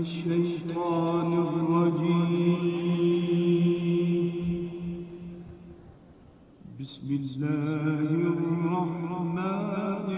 الشيطان الرجيم. بسم الله الرحمن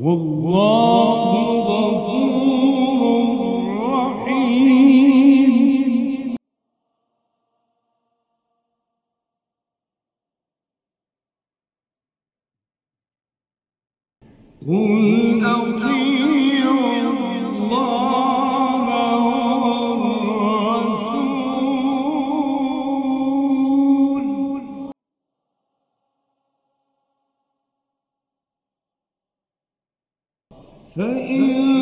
والله غفور رحيم. قل فإن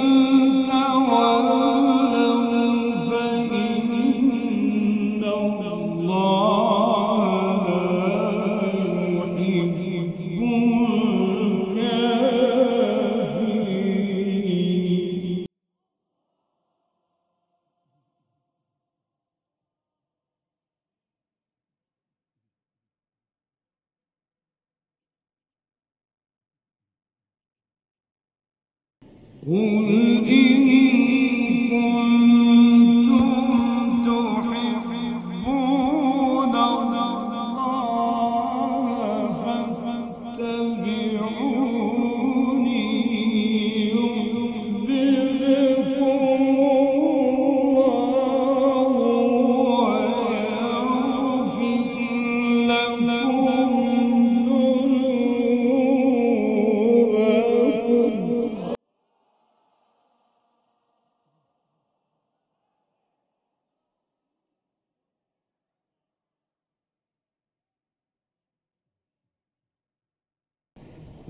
قل إن كنتم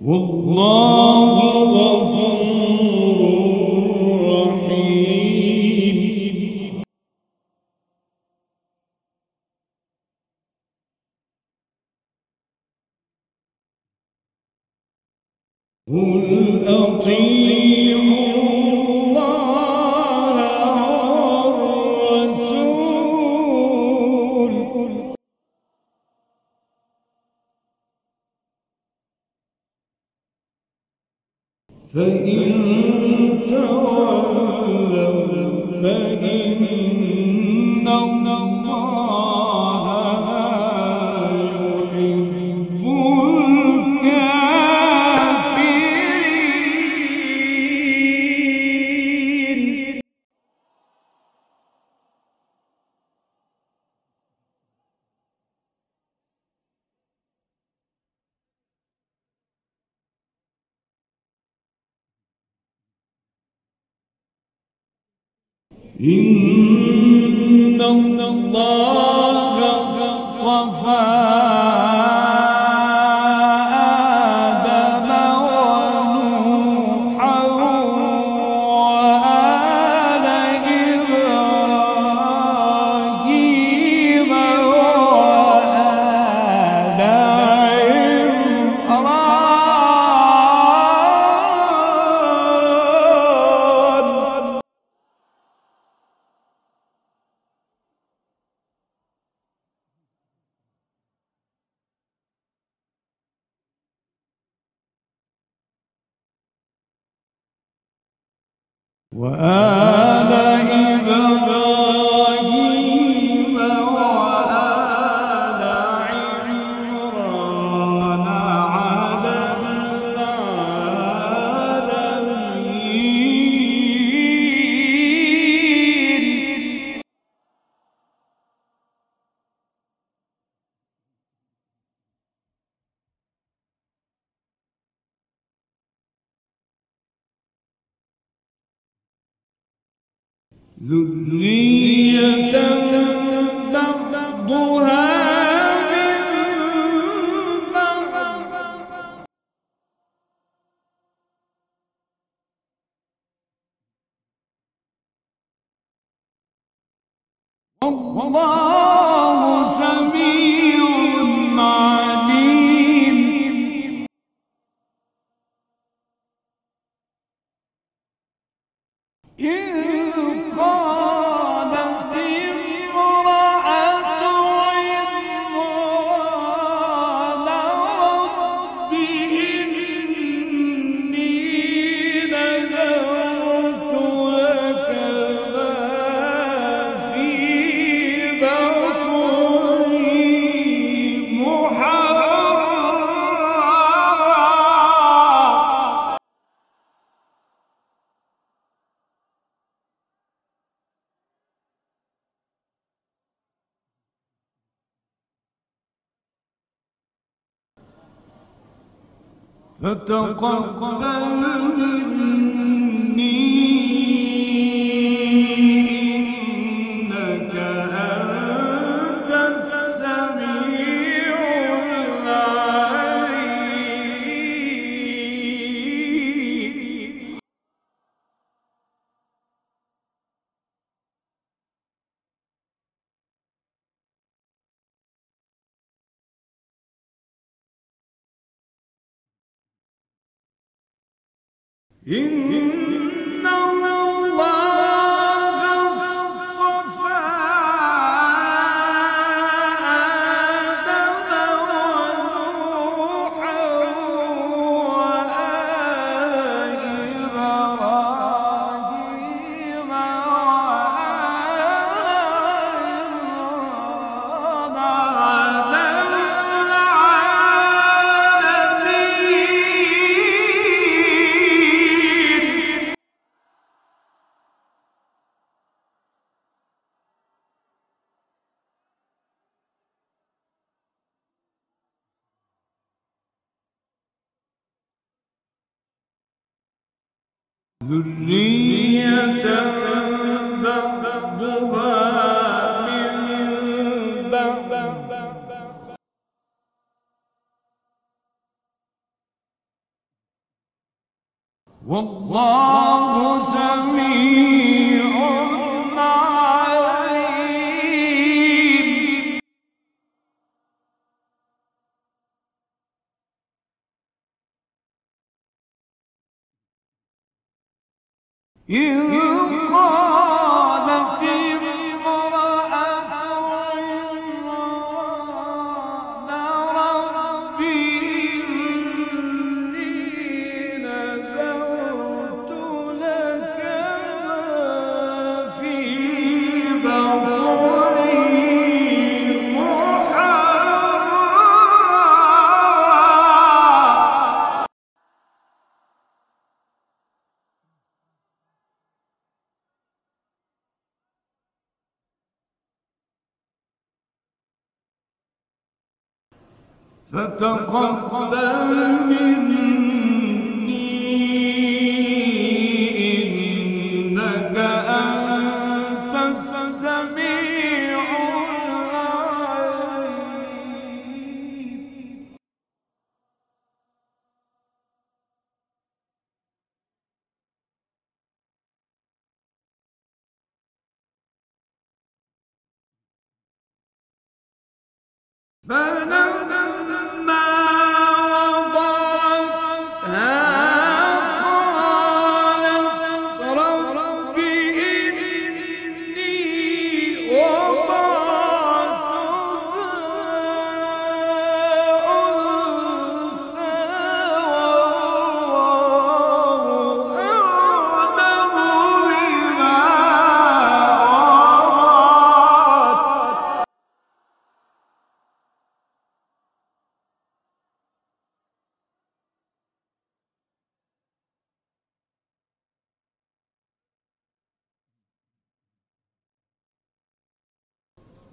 والله غفور رحيم. قل فإن إن الله اصطفى وآل ذرية بعضها والله سميع عليم إن فتقبل مني إن الله ذرية من والله سميع You. فتقبل مني فلما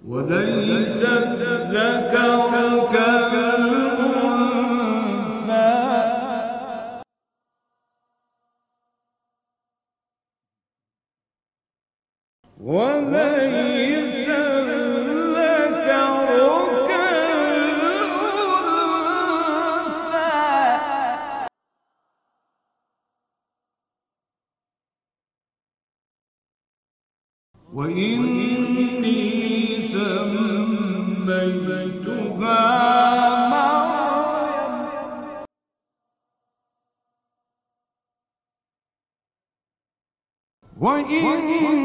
وليس ذكرك كالأنثى وإني سميتها وإني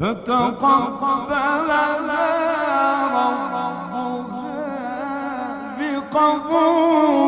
فتقبلنا ربها بقبول.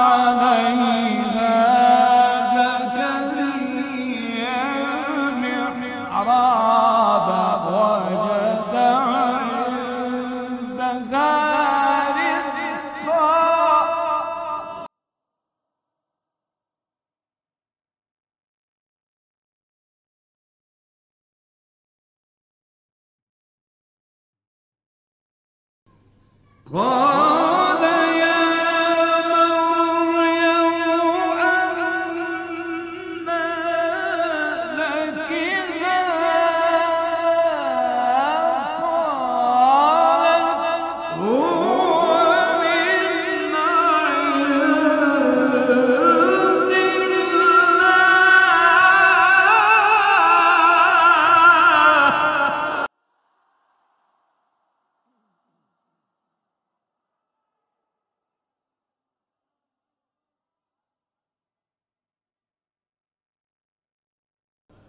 God.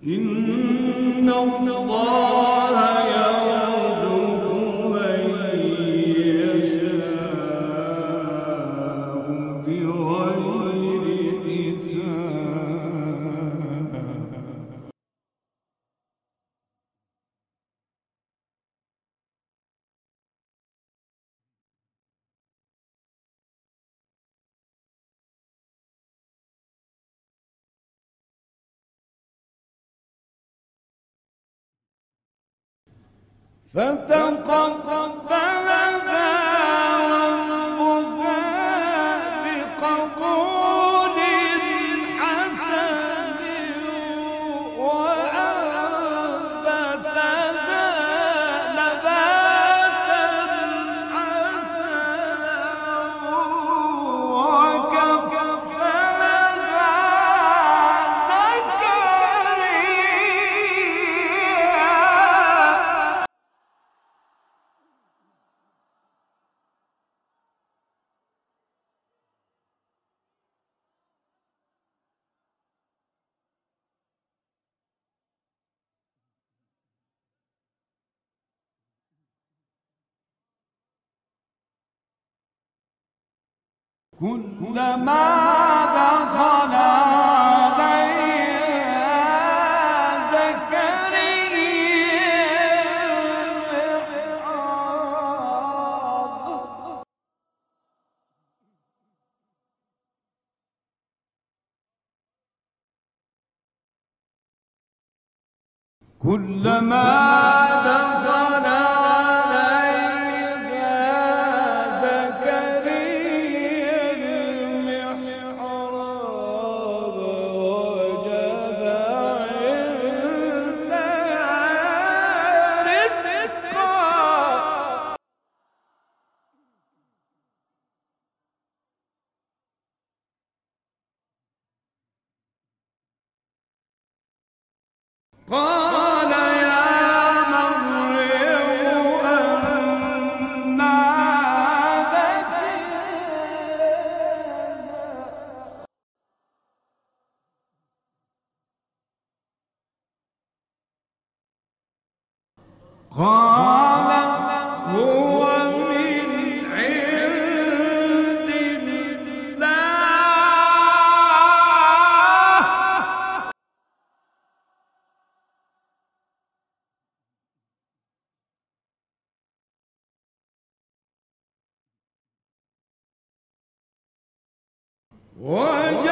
إن الله يرى Vantão, pão, pão, pão, pão, كلما دخل عليها زكريا كلما دخل قال One.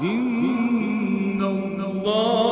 إن الله